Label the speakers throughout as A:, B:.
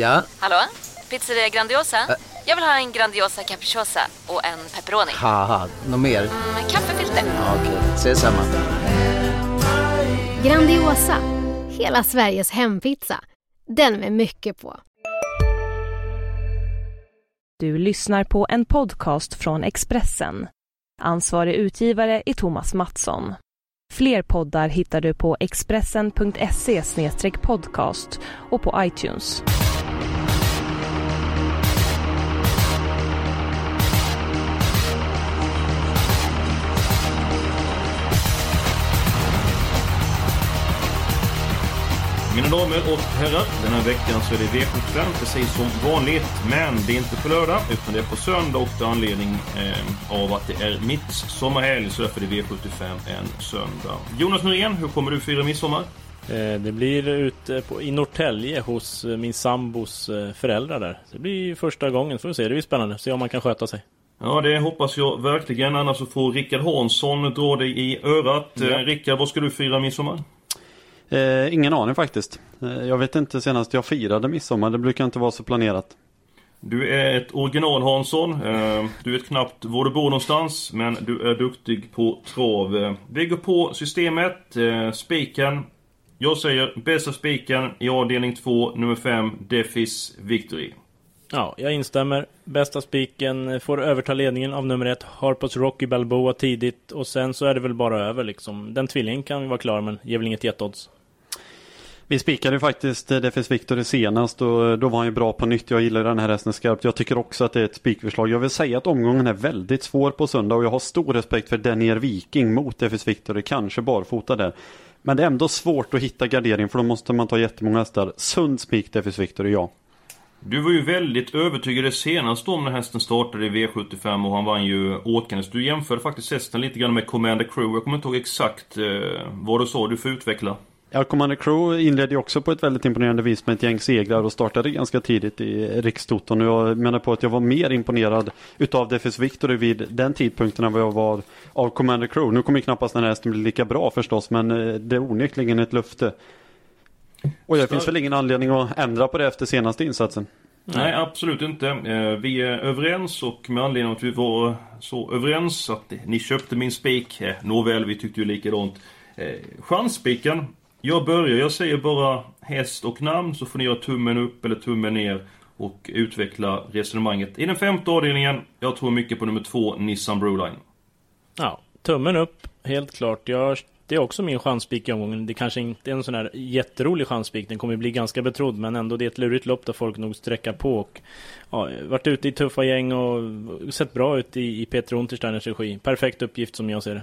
A: Ja?
B: Hallå? Pizzeria Grandiosa? Jag vill ha en Grandiosa capriciosa och en pepperoni.
A: Haha, något mer?
B: Med kaffefilter.
A: Ja, Okej, ses samma.
C: Grandiosa, hela Sveriges hempizza. Den med mycket på.
D: Du lyssnar på en podcast från Expressen. Ansvarig utgivare är Thomas Mattsson. Fler poddar hittar du på expressen.se podcast och på iTunes.
E: Mina damer och herrar, den här veckan så är det V75 precis som vanligt. Men det är inte på lördag, utan det är på söndag och det är anledning eh, av att det är midsommarhelg så därför är det V75 en söndag. Jonas Norén, hur kommer du fira midsommar?
F: Eh, Det blir ute på, i Norrtälje hos eh, min sambos eh, föräldrar där. Det blir första gången, får vi se. Det blir spännande. Se om man kan sköta sig.
E: Ja, det hoppas jag verkligen. Annars så får Rickard Hansson dra dig i örat.
F: Ja.
E: Rickard, vad ska du fira midsommar?
G: Eh, ingen aning faktiskt. Eh, jag vet inte senast jag firade midsommar. Det brukar inte vara så planerat.
E: Du är ett original Hansson. Eh, Du vet knappt var du bor någonstans, men du är duktig på trav. Eh, Vi går på systemet. Eh, Spiken. Jag säger bästa spiken i avdelning 2, nummer 5, Defis Victory.
F: Ja, jag instämmer. Bästa spiken får överta ledningen av nummer ett, Harpos Rocky Balboa tidigt. Och sen så är det väl bara över liksom. Den tvillingen kan vara klar, men ger väl inget jätteodds.
G: Vi spikade ju faktiskt eh, Defis Victory senast och eh, då var han ju bra på nytt. Jag gillar den här hästen skarpt. Jag tycker också att det är ett spikförslag. Jag vill säga att omgången är väldigt svår på söndag och jag har stor respekt för Denier Viking mot Defis Victory. Kanske barfota där. Men det är ändå svårt att hitta gardering för då måste man ta jättemånga hästar. Sund spik Defis Victory, ja.
E: Du var ju väldigt övertygad senast om när hästen startade i V75 och han vann ju åkandes. Du jämförde faktiskt hästen lite grann med Commander Crew. Jag kommer inte ihåg exakt eh, vad du sa. Du får utveckla.
G: Ja, Commander Crew inledde ju också på ett väldigt imponerande vis med ett gäng segrar och startade ganska tidigt i Rikstoton. Jag menar på att jag var mer imponerad utav Defis Victory vid den tidpunkten än vad jag var av Commander Crew. Nu kommer ju knappast den här hästen bli lika bra förstås, men eh, det är onekligen ett löfte. Och det finns väl ingen anledning att ändra på det efter senaste insatsen.
E: Nej, absolut inte. Eh, vi är överens och med anledning av att vi var så överens att ni köpte min spik. Eh, nåväl, vi tyckte ju likadant. Chansspiken. Jag börjar, jag säger bara häst och namn så får ni göra tummen upp eller tummen ner och utveckla resonemanget. I den femte avdelningen, jag tror mycket på nummer två, Nissan Broline.
F: Ja, tummen upp, helt klart. Jag, det är också min chansspik i omgången. Det kanske inte är en sån här jätterolig chansspik. Den kommer bli ganska betrodd, men ändå det är ett lurigt lopp där folk nog sträcker på. Och, ja, varit ute i tuffa gäng och sett bra ut i, i Peter Untersteiners regi. Perfekt uppgift som jag ser det.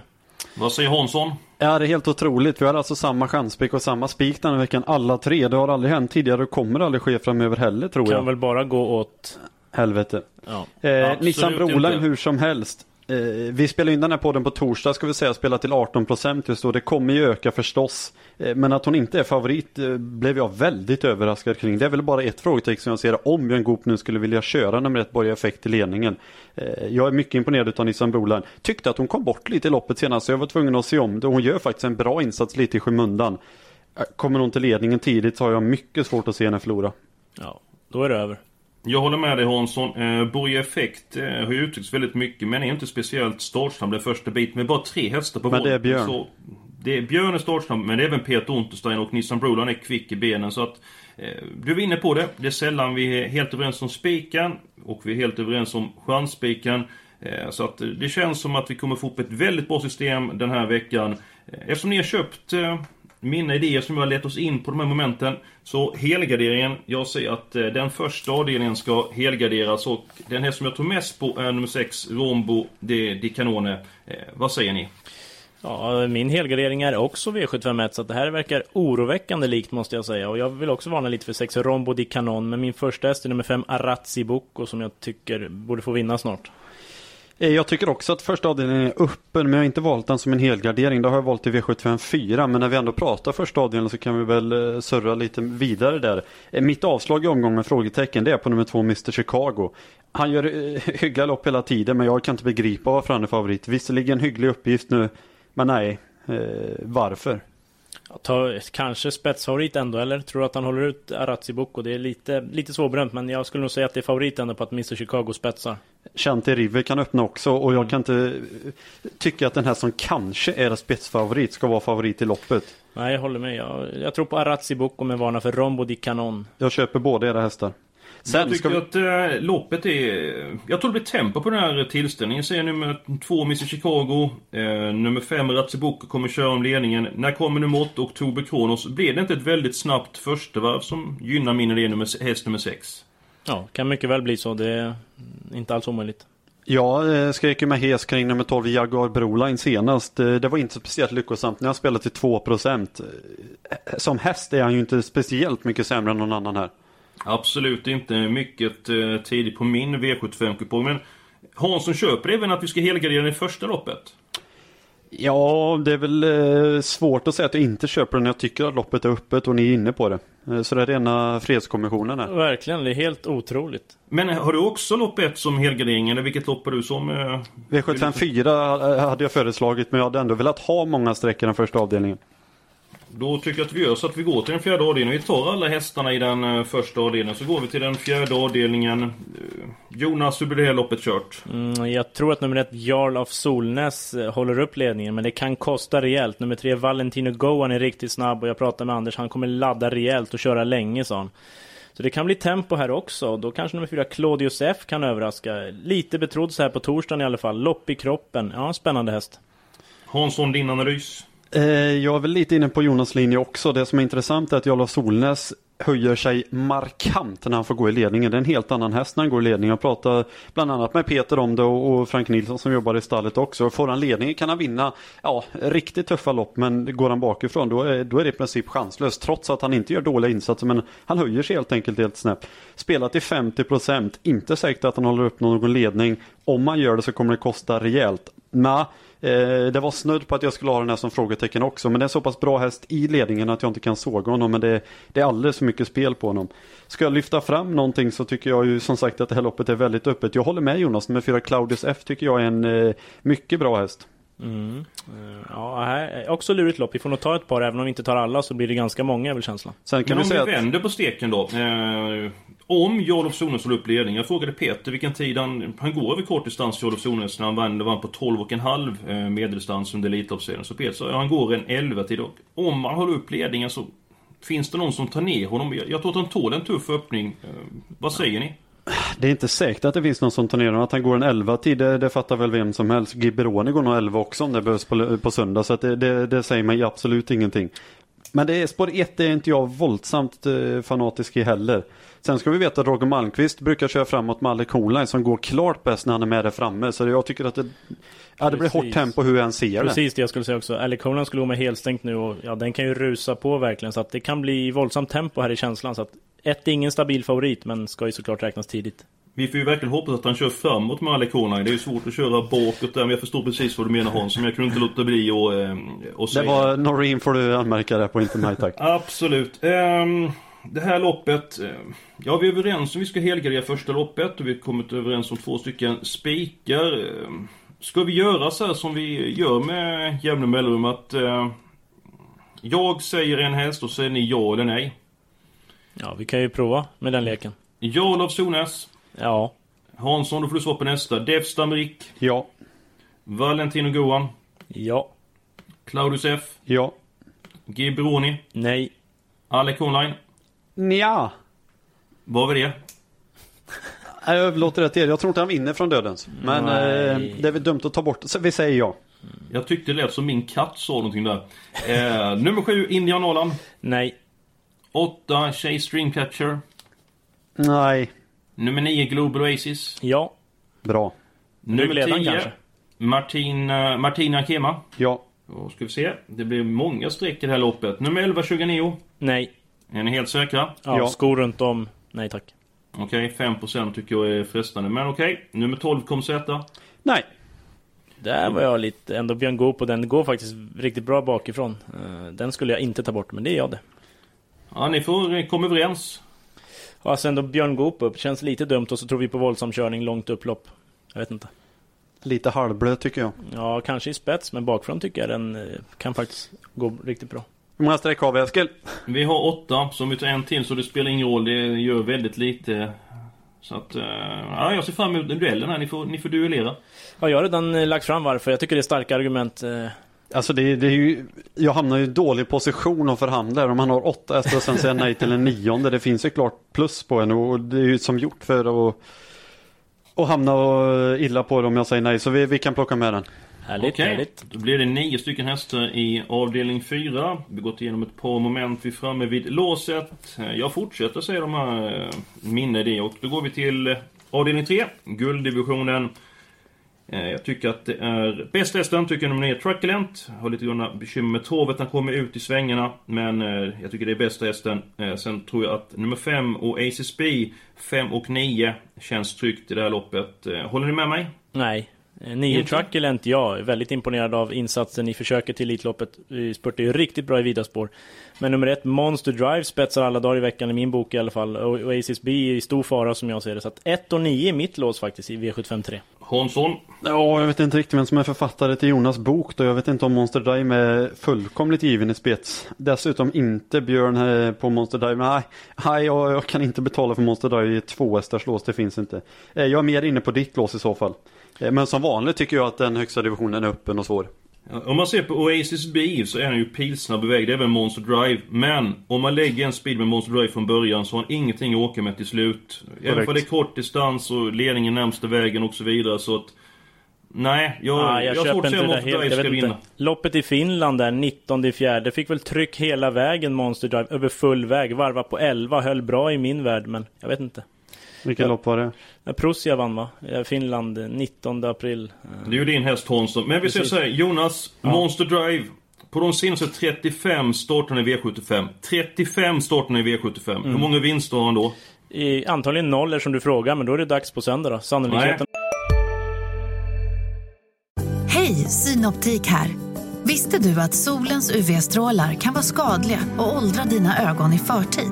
E: Vad säger Hansson?
G: Ja, det är helt otroligt. Vi har alltså samma chanspik och samma spik den här veckan, alla tre. Det har aldrig hänt tidigare och kommer aldrig ske framöver heller tror
F: Kan
G: jag.
F: väl bara gå åt...
G: Helvete.
F: Ja.
G: Eh, Nissan Broline hur som helst. Eh, vi spelar in den här podden på torsdag ska vi säga, spelar till 18% just då. Det kommer ju öka förstås. Eh, men att hon inte är favorit eh, blev jag väldigt överraskad kring. Det är väl bara ett frågetecken som jag ser om Björn Goop nu skulle vilja köra nummer ett Borga Effekt i ledningen. Eh, jag är mycket imponerad av Nissan Broline. Tyckte att hon kom bort lite i loppet senast så jag var tvungen att se om det. Hon gör faktiskt en bra insats lite i skymundan. Eh, kommer hon till ledningen tidigt så har jag mycket svårt att se henne förlora.
F: Ja, då är det över.
E: Jag håller med dig Hansson. Eh, Borge Effekt eh, har ju uttryckts väldigt mycket men är inte speciellt startsnabb den första biten med bara tre hästar på
G: Men det är. Björn.
E: Så det är Björn är startsnabb men det är även Peter Unterstein och Nissan Broline är kvick i benen så att eh, Du är inne på det. Det är sällan vi är helt överens om spiken och vi är helt överens om chansspiken. Eh, så att eh, det känns som att vi kommer få upp ett väldigt bra system den här veckan. Eh, Eftersom ni har köpt mina idéer som vi har lett oss in på de här momenten. Så helgarderingen, jag säger att eh, den första avdelningen ska helgarderas och den här som jag tror mest på är nummer 6, Rombo de, de Canone. Eh, vad säger ni?
F: Ja, min helgardering är också V751 så det här verkar oroväckande likt måste jag säga. Och jag vill också varna lite för 6 Rombo di Canon. Men min första häst är nummer 5 Arazzi Bocco som jag tycker borde få vinna snart.
G: Eh, jag tycker också att första avdelningen är öppen, men jag har inte valt den som en helgardering. Det har jag valt i V75 4, men när vi ändå pratar första avdelningen så kan vi väl eh, surra lite vidare där. Eh, mitt avslag i omgången med frågetecken, det är på nummer två, Mr Chicago. Han gör hyggliga lopp hela tiden, men jag kan inte begripa varför han är favorit. Visserligen hygglig uppgift nu, men nej, varför?
F: Ta, kanske spetsfavorit ändå, eller? Tror att han håller ut Aratsiboko? Det är lite, lite svårbedömt, men jag skulle nog säga att det är favorit ändå på att Mr Chicago spetsar.
G: Chanti River kan öppna också och jag kan inte tycka att den här som kanske är spetsfavorit ska vara favorit i loppet.
F: Nej, jag håller med. Jag, jag tror på Aratsiboko med varna för Rombo di Canon.
G: Jag köper båda era hästar.
E: Sen jag tycker vi... att äh, loppet är... Jag tror det blir tempo på den här tillställningen. Ser nummer två Mr Chicago. Äh, nummer fem Ratsibuko kommer köra om ledningen. När kommer nummer åtta Oktober Kronos? Blir det inte ett väldigt snabbt första varv som gynnar min idé nummer, häst nummer sex?
F: Ja, kan mycket väl bli så. Det är inte alls omöjligt.
G: Jag eh, skrek ju med hes kring nummer 12 Jaguar Broline senast. Det var inte speciellt lyckosamt när jag spelade till 2%. Som häst är han ju inte speciellt mycket sämre än någon annan här.
E: Absolut inte mycket eh, tidigt på min V75-kupong. Men Hansson köper även att vi ska helgardera i första loppet.
G: Ja, det är väl eh, svårt att säga att jag inte köper den när jag tycker att loppet är öppet och ni är inne på det. Eh, så det är rena fredskommissionen här.
F: Verkligen, det är helt otroligt.
E: Men har du också lopp 1 som helgardering eller vilket lopp har du som? Eh,
G: V754 hade jag föreslagit men jag hade ändå velat ha många sträckor i den första avdelningen.
E: Då tycker jag att vi gör så att vi går till den fjärde avdelningen. Vi tar alla hästarna i den uh, första avdelningen. Så går vi till den fjärde avdelningen. Uh, Jonas, hur blir det här loppet kört?
F: Mm, jag tror att nummer ett, Jarl of Solnäs, uh, håller upp ledningen. Men det kan kosta rejält. Nummer tre, Valentino Goan är riktigt snabb. Och jag pratade med Anders, han kommer ladda rejält och köra länge, sa han. Så det kan bli tempo här också. Då kanske nummer fyra, Claudius F kan överraska. Lite betrodd så här på torsdagen i alla fall. Lopp i kroppen. Ja, spännande häst.
E: Hansson, din analys?
G: Eh, jag är väl lite inne på Jonas linje också. Det som är intressant är att Jarl Solnäs höjer sig markant när han får gå i ledningen. Det är en helt annan häst när han går i ledningen. Jag pratade bland annat med Peter om det och Frank Nilsson som jobbar i stallet också. Får han ledningen kan han vinna ja, riktigt tuffa lopp men går han bakifrån då är, då är det i princip chanslöst. Trots att han inte gör dåliga insatser men han höjer sig helt enkelt helt snäpp. Spelat till 50% inte säkert att han håller upp någon ledning. Om han gör det så kommer det kosta rejält. Men Eh, det var snudd på att jag skulle ha den här som frågetecken också. Men det är så pass bra häst i ledningen att jag inte kan såga honom. Men det, det är alldeles för mycket spel på honom. Ska jag lyfta fram någonting så tycker jag ju som sagt att det här loppet är väldigt öppet. Jag håller med Jonas. Med fyra Claudius F tycker jag är en eh, mycket bra häst.
F: Mm. Eh, ja, här, också lurigt lopp. Vi får nog ta ett par. Även om vi inte tar alla så blir det ganska många är väl känslan.
E: Sen kan Men vi om vi vänder på steken då. Eh, om Jarlof Sones håller upp ledningen. Jag frågade Peter vilken tid han... Han går över kort distans Jarlof Sones när han vann, vann på 12,5 eh, medeldistans under Elitloppsserien. Så Peter sa han går en 11 tid. Och om han håller upp ledningen så finns det någon som tar ner honom. Jag tror att han tål en tuff öppning. Eh, vad säger ni?
G: Det är inte säkert att det finns någon som tar ner honom. Att han går en 11 tid det, det fattar väl vem som helst. Gibberoni går nog 11 också om det behövs på, på söndag. Så det, det, det, säger mig absolut ingenting. Men det är, spår 1 är inte jag våldsamt eh, fanatisk i heller. Sen ska vi veta att Roger Malmqvist brukar köra framåt med Alec Holline som går klart bäst när han är med där framme. Så jag tycker att det, ja, det blir hårt tempo hur han ser
F: det. Precis det jag skulle säga också. Alec Holline skulle gå med helstängt nu och ja, den kan ju rusa på verkligen. Så att det kan bli våldsamt tempo här i känslan. Så att ett är ingen stabil favorit men ska ju såklart räknas tidigt.
E: Vi får ju verkligen hoppas att han kör framåt med Alec Holline. Det är ju svårt att köra bakåt där men jag förstår precis vad du menar Hans. Men jag kunde inte låta bli att, äh, säga.
G: Det var Noreen får du anmärka det på, inte mig tack.
E: Absolut. Um det här loppet, eh, ja vi är överens om vi ska helgardera första loppet och vi har kommit överens om två stycken spikar. Eh, ska vi göra så här som vi gör med jämna mellanrum att eh, jag säger en häst och säger ni ja eller nej?
F: Ja, vi kan ju prova med den leken.
E: Jarl av Sonäs.
F: Ja.
E: Hansson, då får du svara på nästa. Def Stamrik.
G: Ja.
E: Valentino Goan.
F: Ja.
E: Claudius F.
G: Ja.
E: Gibroni.
F: Nej.
E: Alec Online.
G: Nja.
E: Vad var det?
G: Jag överlåter det till er. Jag tror inte han vinner från dödens. Men eh, det är väl dumt att ta bort. Så vi säger ja.
E: Jag tyckte det lät som min katt sa någonting där. Eh, nummer sju, Indian Nolan.
F: Nej.
E: Åtta, Chase Dreamcatcher.
G: Nej.
E: Nummer nio, Global Oasis.
F: Ja.
G: Bra.
E: Nummer tio, kanske. Martin, uh, Martina Kema.
G: Ja.
E: Då ska vi se. Det blir många streck i det här loppet. Nummer 11, 29.
F: Nej.
E: Är ni helt säkra?
F: Ja, ja. skor runt om. Nej tack.
E: Okej, okay, 5% tycker jag är frestande. Men okej, okay. nummer 12 kom sätta.
G: Nej.
F: Där var jag lite ändå Björn Goop och den går faktiskt riktigt bra bakifrån. Eh, den skulle jag inte ta bort, men det är jag det.
E: Ja, ni får komma överens.
F: Ja, sen då Björn Goop upp. Känns lite dumt och så tror vi på våldsam körning långt upplopp. Jag vet inte.
G: Lite halvblöt tycker jag.
F: Ja, kanske i spets, men bakifrån tycker jag den eh, kan faktiskt gå riktigt bra.
G: Hur många streck har vi Eskil?
E: Vi har åtta, så om vi tar en till så det spelar ingen roll. Det gör väldigt lite. Så att, eh, ja, jag ser fram emot duellen här. Ni får, ni får duellera.
F: Ja, jag har redan eh, lagt fram varför. Jag tycker det är starka argument.
G: Alltså det, det är ju, jag hamnar ju i dålig position att förhandla om man har åtta hästar och sen säger nej till en nionde. Det finns ju klart plus på en och det är ju som gjort för att och hamna och illa på det om jag säger nej. Så vi, vi kan plocka med den.
F: Härligt,
E: Okej,
F: härligt.
E: då blir det nio stycken hästar i avdelning fyra. Vi har gått igenom ett par moment. Vi är framme vid låset. Jag fortsätter säga de här eh, minne det och då går vi till eh, avdelning tre, gulddivisionen. Eh, jag tycker att det är bäst hästen, tycker nummer 9 Truculent. Har lite grann bekymmer med torvet, han kommer ut i svängarna. Men eh, jag tycker det är bästa hästen. Eh, sen tror jag att nummer 5 och ACSB, 5 och 9 känns tryggt i det här loppet. Håller ni med mig?
F: Nej. Eh, Nio
E: Inte?
F: Truculent, ja. Väldigt imponerad av insatsen i försöket till Elitloppet. Vi spurtade ju riktigt bra i vida spår. Men nummer ett, Monster Drive spetsar alla dagar i veckan i min bok i alla fall. Och och ACSB är i stor fara som jag ser det. Så att 1 och 9 är mitt lås faktiskt i V753.
E: Hansson?
G: Ja, jag vet inte riktigt vem som är författare till Jonas bok då. Jag vet inte om Monster Dive är fullkomligt given i spets. Dessutom inte Björn eh, på Monster Dive. Nej, nej jag, jag kan inte betala för Monster Dive i ett tvåhästars lås. Det finns inte. Eh, Jag är mer inne på ditt lås i så fall. Eh, Men som vanligt tycker jag att den högsta divisionen är öppen och svår.
E: Om man ser på Oasis B så är han ju pilsnabb iväg, det är väl Monster Drive. Men om man lägger en speed med Monster Drive från början så har han ingenting att åka med till slut. Även om det är kort distans och ledningen närmsta vägen och så vidare så att... Nej, jag,
F: Ah,
E: jag,
F: jag
E: har svårt
F: köper
E: att
F: där
E: Monster
F: helt.
E: Drive
F: Jag
E: ska
F: vet
E: vinna.
F: inte. Loppet i Finland där, 19 i fjärde. Fick väl tryck hela vägen Monster Drive över full väg. Varva på 11. Höll bra i min värld, men jag vet inte.
G: Vilken
F: Ja.
G: lopp var det?
F: Ja, Prussia vann va? Ja, Finland eh, 19 april. Eh,
E: Det är ju din häst Hansson. Men vi
F: Precis.
E: så här, Jonas, Monster Drive. På de senaste 35 starterna i V75. 35 starterna i V75.
F: Mm.
E: Hur många vinster har han då?
F: I, antagligen noll eftersom du frågar, men då är det dags på söndag då. Sannolikheten
H: Hej, Synoptik här. Visste du att solens UV-strålar kan vara skadliga och åldra dina ögon i förtid?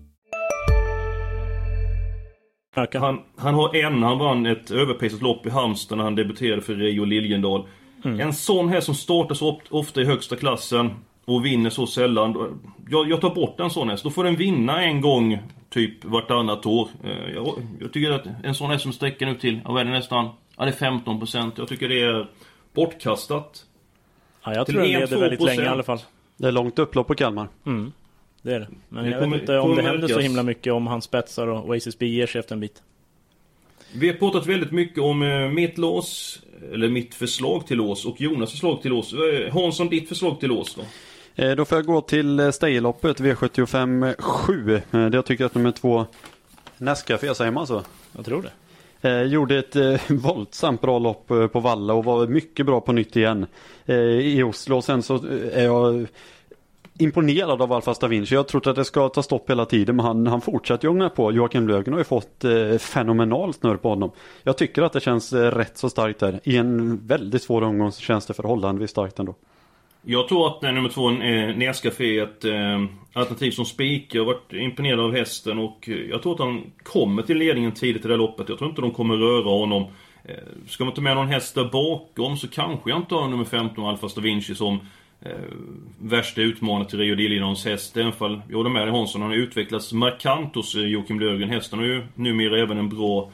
E: Han, han har en, han vann ett överprisat lopp i Halmstad när han debuterade för Reijo Liljendal. En sån här som startar så oft- ofta i högsta klassen och vinner så sällan. Jag, jag tar bort en sån häst. Då får den vinna en gång typ vartannat år. Eh, Jag, jag tycker att en sån häst som sträcker nu till, vad är det nästan? Ja, det är 15%. Jag tycker det är bortkastat.
F: Ja, jag
E: till
F: tror den
E: 1-2%.
F: leder väldigt länge i alla fall.
G: Det är långt upplopp på Kalmar.
F: Mm, det är det. Men
E: Det
F: jag
E: kommer-
F: vet inte om det händer så himla mycket om han spetsar och Oasis B ger sig efter en bit.
E: Vi har pratat väldigt mycket om eh, mitt lås, eller mitt förslag till lås och Jonas förslag till lås. Eh, Hansson, ditt förslag till lås då?
G: Eh, Då får jag gå till Stejloppet V75 7. Eh, Det jag tycker att nummer två Nescafé säger man så?
F: Jag tror det.
G: Eh, gjorde ett eh, våldsamt bra lopp eh, på Valla och var mycket bra på nytt igen eh, i Oslo. Och sen så eh, är jag imponerad av Alfa Stavinci. Jag trodde att det ska ta stopp hela tiden men han, han fortsätter ånga på. Joakim Lögen har ju fått eh, fenomenal snurr på honom. Jag tycker att det känns eh, rätt så starkt där. I en väldigt svår omgång så känns det förhållandevis starkt ändå.
E: Jag tror att eh, nummer två, eh, Nescafé, är ett eh, alternativ som spik. Jag har varit imponerad av hästen och eh, jag tror att han kommer till ledningen tidigt i det här loppet. Jag tror inte de kommer röra honom. Eh, ska man ta med någon häst där bakom så kanske jag inte har nummer 15, Alfa Stavinci, som eh, värsta utmanare till Rio Liljenons häst. Även fall, jag håller med dig Hansson, han har utvecklats markant hos eh, Joakim Löfgren. Hästen har ju numera även en bra,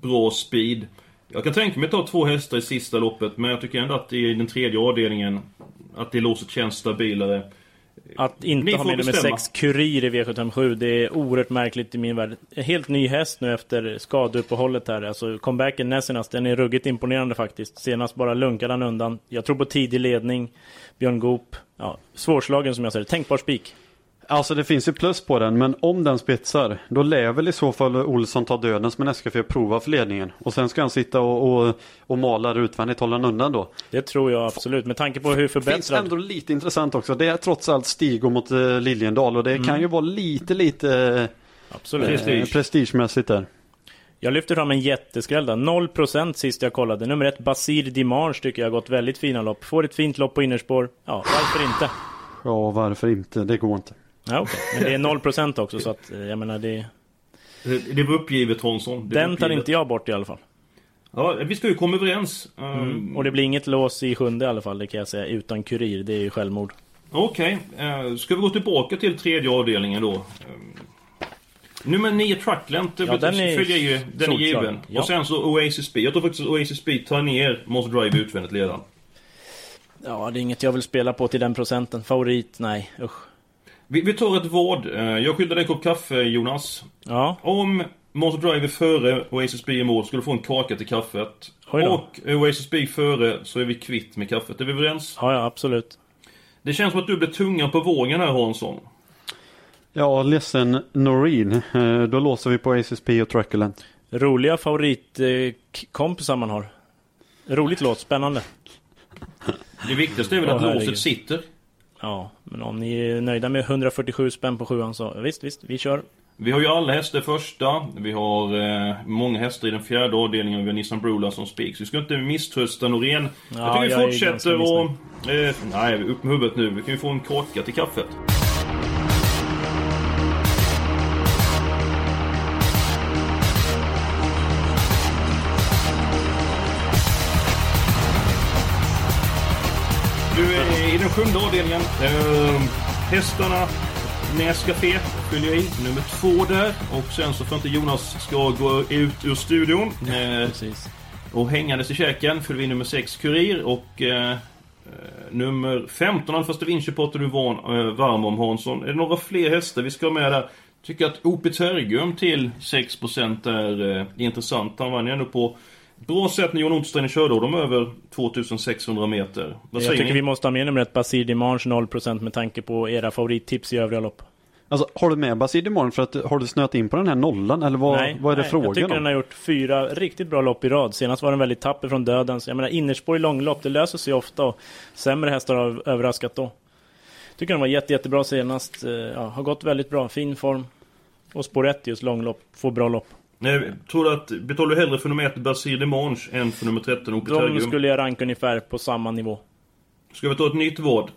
E: bra speed. Jag kan tänka mig att ta två hästar i sista loppet, men jag tycker ändå att i den tredje avdelningen att det låset känns stabilare.
F: Att
E: Ni
F: inte ha med nummer
E: bestämma.
F: 6 Kurir i V757 Det är oerhört märkligt i min värld. Helt ny häst nu efter skadeuppehållet här. Alltså comebacken näst senast Den är ruggigt imponerande faktiskt. Senast bara lunkade han undan. Jag tror på tidig ledning. Björn Goop ja, Svårslagen som jag säger. Tänkbar spik
G: Alltså det finns ju plus på den, men om den spetsar, då lär väl i så fall Olsson ta döden som en SKF för att prova för ledningen. Och sen ska han sitta och, och, och mala utvändigt, hålla den undan då.
F: Det tror jag absolut, med tanke på hur
G: Det finns
F: förbättrad...
G: ändå lite intressant också. Det är trots allt Stigo mot eh, Liljendal och det
F: Mm.
G: kan ju vara lite, lite
F: Absolut.
G: eh, prestigemässigt där.
F: Jag lyfter fram en jätteskräll där. 0% sist jag kollade. Nummer ett, Basir Dimanche tycker jag har gått väldigt fina lopp. Får ett fint lopp på innerspår. Ja, varför inte?
G: Ja, varför inte? Det går inte.
F: Ja, okej. Men det är 0% också så att, eh, jag menar det...
E: Det, var uppgivet Hansson.
F: Den tar
E: uppgivet.
F: inte jag bort i alla fall.
E: Ja, vi ska ju komma överens.
F: Mm. Och det blir inget lås i sjunde i alla fall, det kan jag säga. Utan kurir, det är ju självmord.
E: Okej, eh, ska vi gå tillbaka till tredje avdelningen då? Um, nummer 9 Truckland,
F: Ja, den är
E: följer ju, den är given.
F: Ja.
E: Och sen så Oasis Speed. Jag tror faktiskt att Oasis Speed tar ner Monster Drive utvändigt ledaren.
F: Ja, det är inget jag vill spela på till den procenten. Favorit, nej. Usch.
E: Vi, vi tar ett vad. Eh, Jag skyddar dig en kopp kaffe Jonas.
F: Ja,
E: Om Monster Drive är före Oasis Speed i mål du få en kaka till kaffet. Och Oasis Speed före så är vi kvitt med kaffet. Är vi överens?
F: ja, ja absolut.
E: Det känns som att du blir tungan på vågen här Hansson.
G: Ja, ledsen Noreen. Eh, Då låser vi på ACSP och Truculent.
F: Roliga favoritkompisar man har. Roligt låt, spännande.
E: Det viktigaste är väl att
F: herregud.
E: låset sitter.
F: Ja, men om ni är nöjda med 147 spänn på sjuan så visst, visst, vi kör.
E: Vi har ju alla hästar första. Vi har eh, många hästar i den fjärde avdelningen. Vi har Nissan Brola som spik. Så vi ska inte misströsta Norén.
F: Ja,
E: jag tycker
F: jag
E: vi
F: är
E: fortsätter och... Eh, nej, upp med huvudet nu. Vi kan ju få en kaka till kaffet. Den sjunde avdelningen. Eh, hästarna Nescafé fyller jag i, nummer två där. Och sen så får inte Jonas ska gå ut ur studion. Eh,
F: Precis.
E: och hängandes i käken fyller vi nummer 6 Kurir och eh, eh, nummer 15 Alfa Vinci pratar du van, eh, varm om Hansson. Är det några fler hästar vi ska ha med där? Tycker att OP Tergum till 6% är eh, intressant. Han vann ju ändå på bra sätt när Jon Ottstein körde och de över 2600 meter. Vad
F: Jag tycker
E: ni?
F: vi måste ha med nummer ett Basir Dimanche 0% med tanke på era favorittips i övriga lopp.
G: Alltså, har du med Basid imorgon för att har du snöat in på den här nollan eller vad,
F: nej,
G: vad är det
F: nej,
G: frågan
F: Jag tycker
G: om?
F: den har gjort fyra riktigt bra lopp i rad. Senast var den väldigt tapper från dödens. Jag menar innerspår i långlopp, det löser sig ofta och sämre hästar har överraskat då. Tycker den var jätte, jättebra senast. Eh, Ja, har gått väldigt bra, fin form. Och spår 1 just långlopp, får bra lopp.
E: Nej, tror du att, betalar du hellre för nummer 1 Basir Demange än för nummer 13 OP
F: De skulle jag ranka ungefär på samma nivå.
E: Ska vi ta ett nytt vad?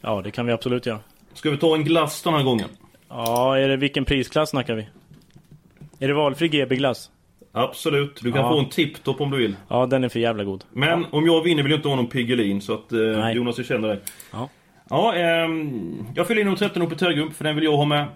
F: Ja, det kan vi absolut göra.
E: Ska vi ta en glass den här gången?
F: Ja, är det, vilken prisklass snackar vi? Är det valfri GB-glass?
E: Absolut. Du kan
F: Ja.
E: få en tipptopp om du vill.
F: Ja, den är för jävla god.
E: Men om jag vinner vill jag inte ha någon Piggelin så att eh. Jonas jag känner dig.
F: Ja.
E: Ja, ehm, jag fyller in nummer 13 på Tergum för den vill jag ha med.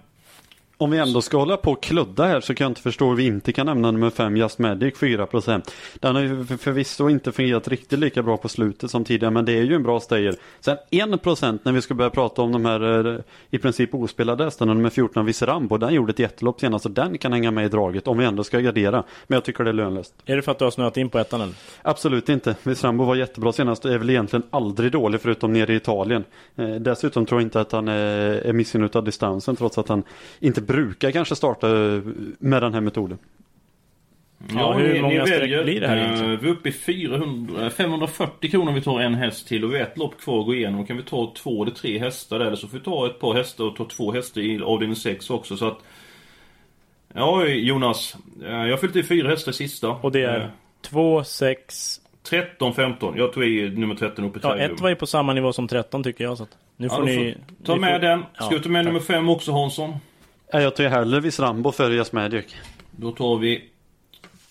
G: Om vi ändå ska hålla på och kludda här så kan jag inte förstå hur vi inte kan nämna nummer 5 Just Magic 4%. Den har ju för- förvisso inte fungerat riktigt lika bra på slutet som tidigare men det är ju en bra stayer. Sen 1% när vi ska börja prata om de här eh, i princip ospelade hästarna, nummer 14 Viserambo, den gjorde ett jättelopp senast så den kan hänga med i draget om vi ändå ska gardera. Men jag tycker det är lönlöst.
F: Är det för att du har snöat in på ettan eller?
G: Absolut inte. Viserambo var jättebra senast och är väl egentligen aldrig dålig förutom nere i Italien. Eh, dessutom tror jag inte att han är, är missinutad distansen trots att han inte brukar kanske starta eh, med den här metoden.
F: Ja, hur många streck blir det här
E: Eh,
F: egentligen?
E: Vi är uppe i 400, 540 kronor om vi tar en häst till och vi har ett lopp kvar att gå igenom. Kan vi ta två eller tre hästar där eller så får vi ta ett par hästar och ta två hästar i avdelning 6 också så att Ja Jonas, eh, jag har fyllt i fyra hästar i sista.
F: Och det
E: Eh,
F: är 2, 6...
E: 13, 15. Jag tog i nummer 13 uppe i
F: Ja,
E: Tergum.
F: ett var ju på samma nivå som 13 tycker jag. Så att nu
E: Ja,
F: får
E: då
F: ni...
E: Ta
F: ni
E: med
F: får-
E: den. Ska
F: Ja,
E: vi ta med
F: tack.
E: nummer 5 också Hansson?
G: Ja, Jag tar ju hellre Viserambo före Just Magic.
E: Då tar vi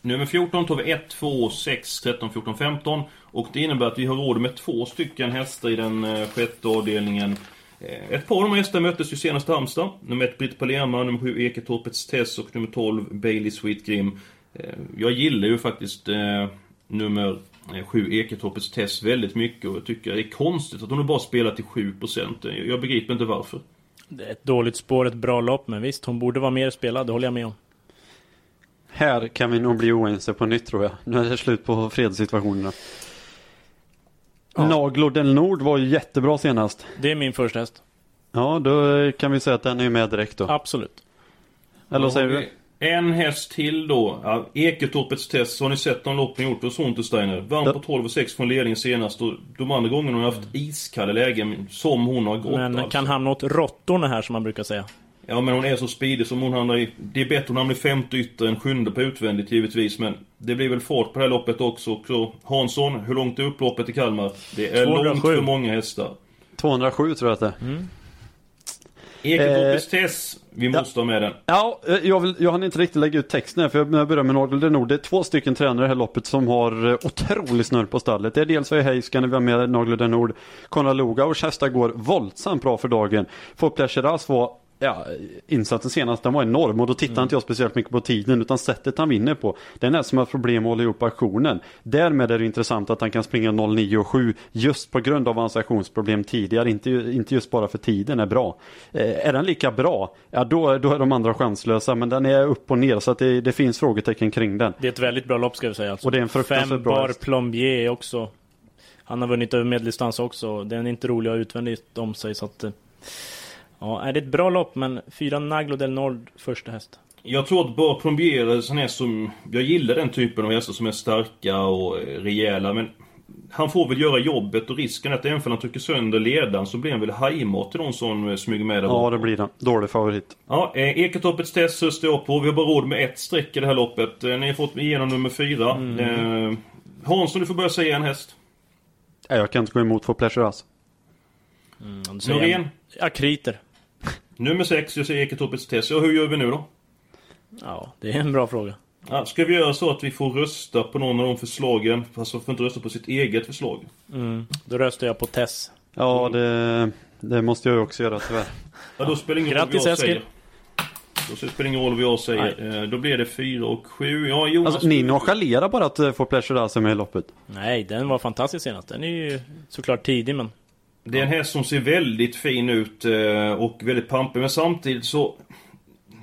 E: Nummer 14 tar vi 1, 2, 6, 13, 14, 15 Och det innebär att vi har råd med två stycken hästar i den eh, sjätte avdelningen. Eh, ett par av de här hästarna möttes ju senast i Halmstad. Nummer 1 Britt Palerma, nummer 7 Eketorpets Tess och nummer 12 Bailey Sweet Grim. Eh, jag gillar ju faktiskt eh, nummer 7 Eketorpets Tess väldigt mycket och jag tycker det är konstigt att hon bara spelar till 7% Jag begriper inte varför.
F: Det är ett dåligt spår, ett bra lopp. Men visst, hon borde vara mer spelad. Det håller jag med om.
G: Här kan vi nog bli oense på nytt tror jag. Nu är det slut på fredssituationerna.
F: Ja.
G: Naglo del Nord var ju jättebra senast.
F: Det är min första häst.
G: Ja, då kan vi säga att den är med direkt då.
F: Absolut.
G: Eller vad säger du?
E: En häst till då. Ja, Eketorpets test. Har ni sett de loppen gjort hos Untersteiner? Vann på 12 och 6 från ledning senast och de andra gångerna har hon haft iskalla lägen som hon har gått
F: Men
E: alltså.
F: kan hamna åt råttorna här som man brukar säga.
E: Ja men hon är så speedig som hon hamnar i... Det är bättre hon hamnar i femte ytter än sjunde på utvändigt givetvis men Det blir väl fart på det här loppet också. Så Hansson, hur långt är upploppet i Kalmar? Det är
F: 207.
E: långt för många hästar.
G: 207 tror jag att det är.
F: Mm.
E: Eketorpets test. Vi måste ha med den.
G: Ja, eh, jag, vill, jag hann inte riktigt lägga ut texten här för jag börjar med Nordel Nord. Det är två stycken tränare i det här loppet som har eh, otrolig snurr på stallet. Det är dels Heiskanen, vi har med Nagel Nord, Konrad Lugauers hästar går våldsamt bra för dagen. För Pleasure var Ja, insatsen senast den var enorm och då tittar inte jag speciellt mycket på tiden utan sättet han vinner på. Det är nästan som har problem att hålla ihop aktionen. Därmed är det intressant att han kan springa 09 och 7 just på grund av hans aktionsproblem tidigare, inte, inte just bara för tiden är bra. Eh, är den lika bra, ja då, då är de andra chanslösa men den är upp och ner så att det, det finns frågetecken kring den.
F: Det är ett väldigt bra lopp ska vi säga. Alltså.
G: Och det är en fruktansvärt
F: Fem
G: bra
F: bar plombier också. Han har vunnit över medeldistans också. Den är inte rolig att ha utvändigt om sig så att... Ja, är det ett bra lopp men fyra Naglo del Nord första häst.
E: Jag tror att bara Plombier är en sån häst som... Jag gillar den typen av hästar som är starka och eh, rejäla men... Han får väl göra jobbet och risken är att även om han trycker sönder ledaren så blir han väl hajmat till någon som eh, smyger med där
G: Ja det blir den. Dålig favorit.
E: Ja, eh, Eketoppets test står på. Vi har bara råd med ett streck i det här loppet. Eh, ni har fått igenom nummer fyra. Eh, Hansson, du får börja säga en häst.
G: Nej, jag kan inte gå emot för Pleasure Us.
F: Mm,
E: Norén.
F: Akriter.
E: Nummer sex, jag säger Eketoppets test. Ja, hur gör vi nu då?
F: Ja, det är en bra fråga.
E: Ja, ska vi göra så att vi får rösta på någon av de förslagen? Fast man får inte rösta på sitt eget förslag.
F: Mm. Då röstar jag på Tess.
G: Ja det, det måste jag ju också göra tyvärr.
E: Ja, då spelar ingen
F: Grattis,
E: roll vad jag
F: Eskil.
E: säger. Då spelar det ingen roll vad jag säger. Eh, Då blir det fyra och sju. Ja, Jonas.
G: Alltså ni nonchalerar bara att eh, få Pleasure är med i loppet.
F: Nej, den var fantastisk senast. Den är ju såklart tidig men...
E: Det är en häst som ser väldigt fin ut eh, och väldigt pampig. Men samtidigt så...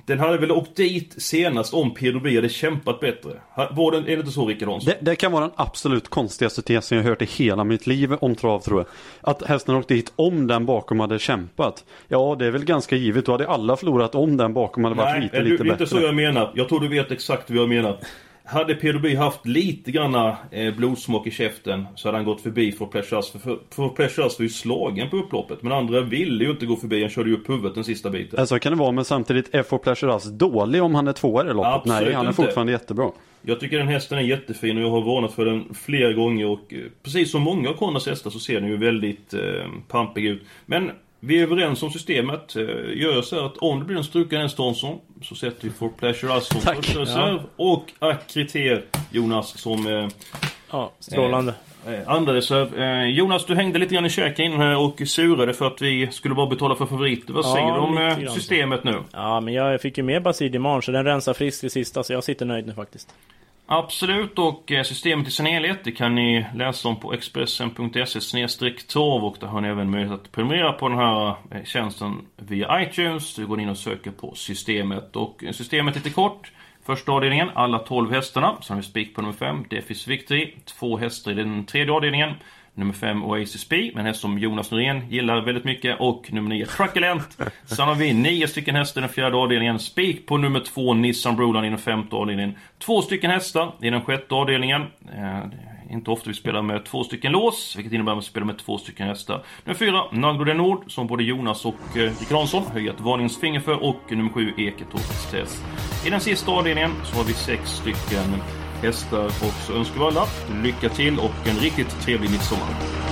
E: Den hade väl åkt dit senast om Pedro hade kämpat bättre. Var den, är det inte så Rickard Hansson?
G: Det, det kan vara den absolut konstigaste tesen jag hört i hela mitt liv om trav tror jag. Att hästen åkte dit om den bakom hade kämpat. Ja det är väl ganska givet. Då hade alla förlorat om den bakom hade varit
E: Nej,
G: lite
E: det
G: lite
E: är inte
G: bättre.
E: så jag menar. Jag tror du vet exakt vad jag menar. Hade Pedro haft lite granna eh, blodsmak i käften så hade han gått förbi för Pleasures. För, för, för Pleasures var ju slagen på upploppet. Men andra ville ju inte gå förbi. Han körde ju upp huvudet den sista biten.
G: Alltså kan det vara men samtidigt är for Pleasure Us dålig om han är tvåa i loppet?
E: Absolut
G: Nej han är
E: inte.
G: fortfarande jättebra.
E: Jag tycker den hästen är jättefin och jag har varnat för den flera gånger och eh, precis som många av Konrads hästar så ser den ju väldigt eh, pampig ut. Men vi är överens om systemet. Eh, gör jag så här att om det blir en struken häst Hansson så sätter vi For Pleasure Us som första reserv och Akriter Jonas som eh,
F: Ja, strålande.
E: eh, andra reserv. Eh, Jonas du hängde lite grann i käken innan här och surade för att vi skulle bara betala för favoriter. Vad
F: Ja,
E: säger du om eh, systemet nu?
F: Ja, men jag fick ju med Basir Dimanche så den rensar friskt i sista så jag sitter nöjd nu faktiskt.
E: Absolut och eh, systemet i sin helhet det kan ni läsa om på expressen.se torv och där har ni även möjlighet att prenumerera på den här eh, tjänsten via iTunes. Du går in och söker på systemet och eh, systemet lite kort. Första avdelningen, alla 12 hästarna. Sen har vi spik på nummer 5, Defis Victory. Två hästar i den tredje avdelningen. Nummer 5 Oasis B, en häst som Jonas Norén gillar väldigt mycket. Och nummer 9 Truculent. Sen har vi nio stycken hästar i den fjärde avdelningen. Spik på nummer 2 Nissan Brolan i den femte avdelningen. Två stycken hästar i den sjätte avdelningen. Eh, det är inte ofta vi spelar med två stycken lås, vilket innebär att vi spelar med två stycken hästar. Nummer 4 Naglo de Nord, som både Jonas och eh, Hansson höjer ett varningens finger för. Och nummer 7 Eketorps Test. I den sista avdelningen så har vi sex stycken hästar och så önskar vi alla lycka till och en riktigt trevlig midsommar.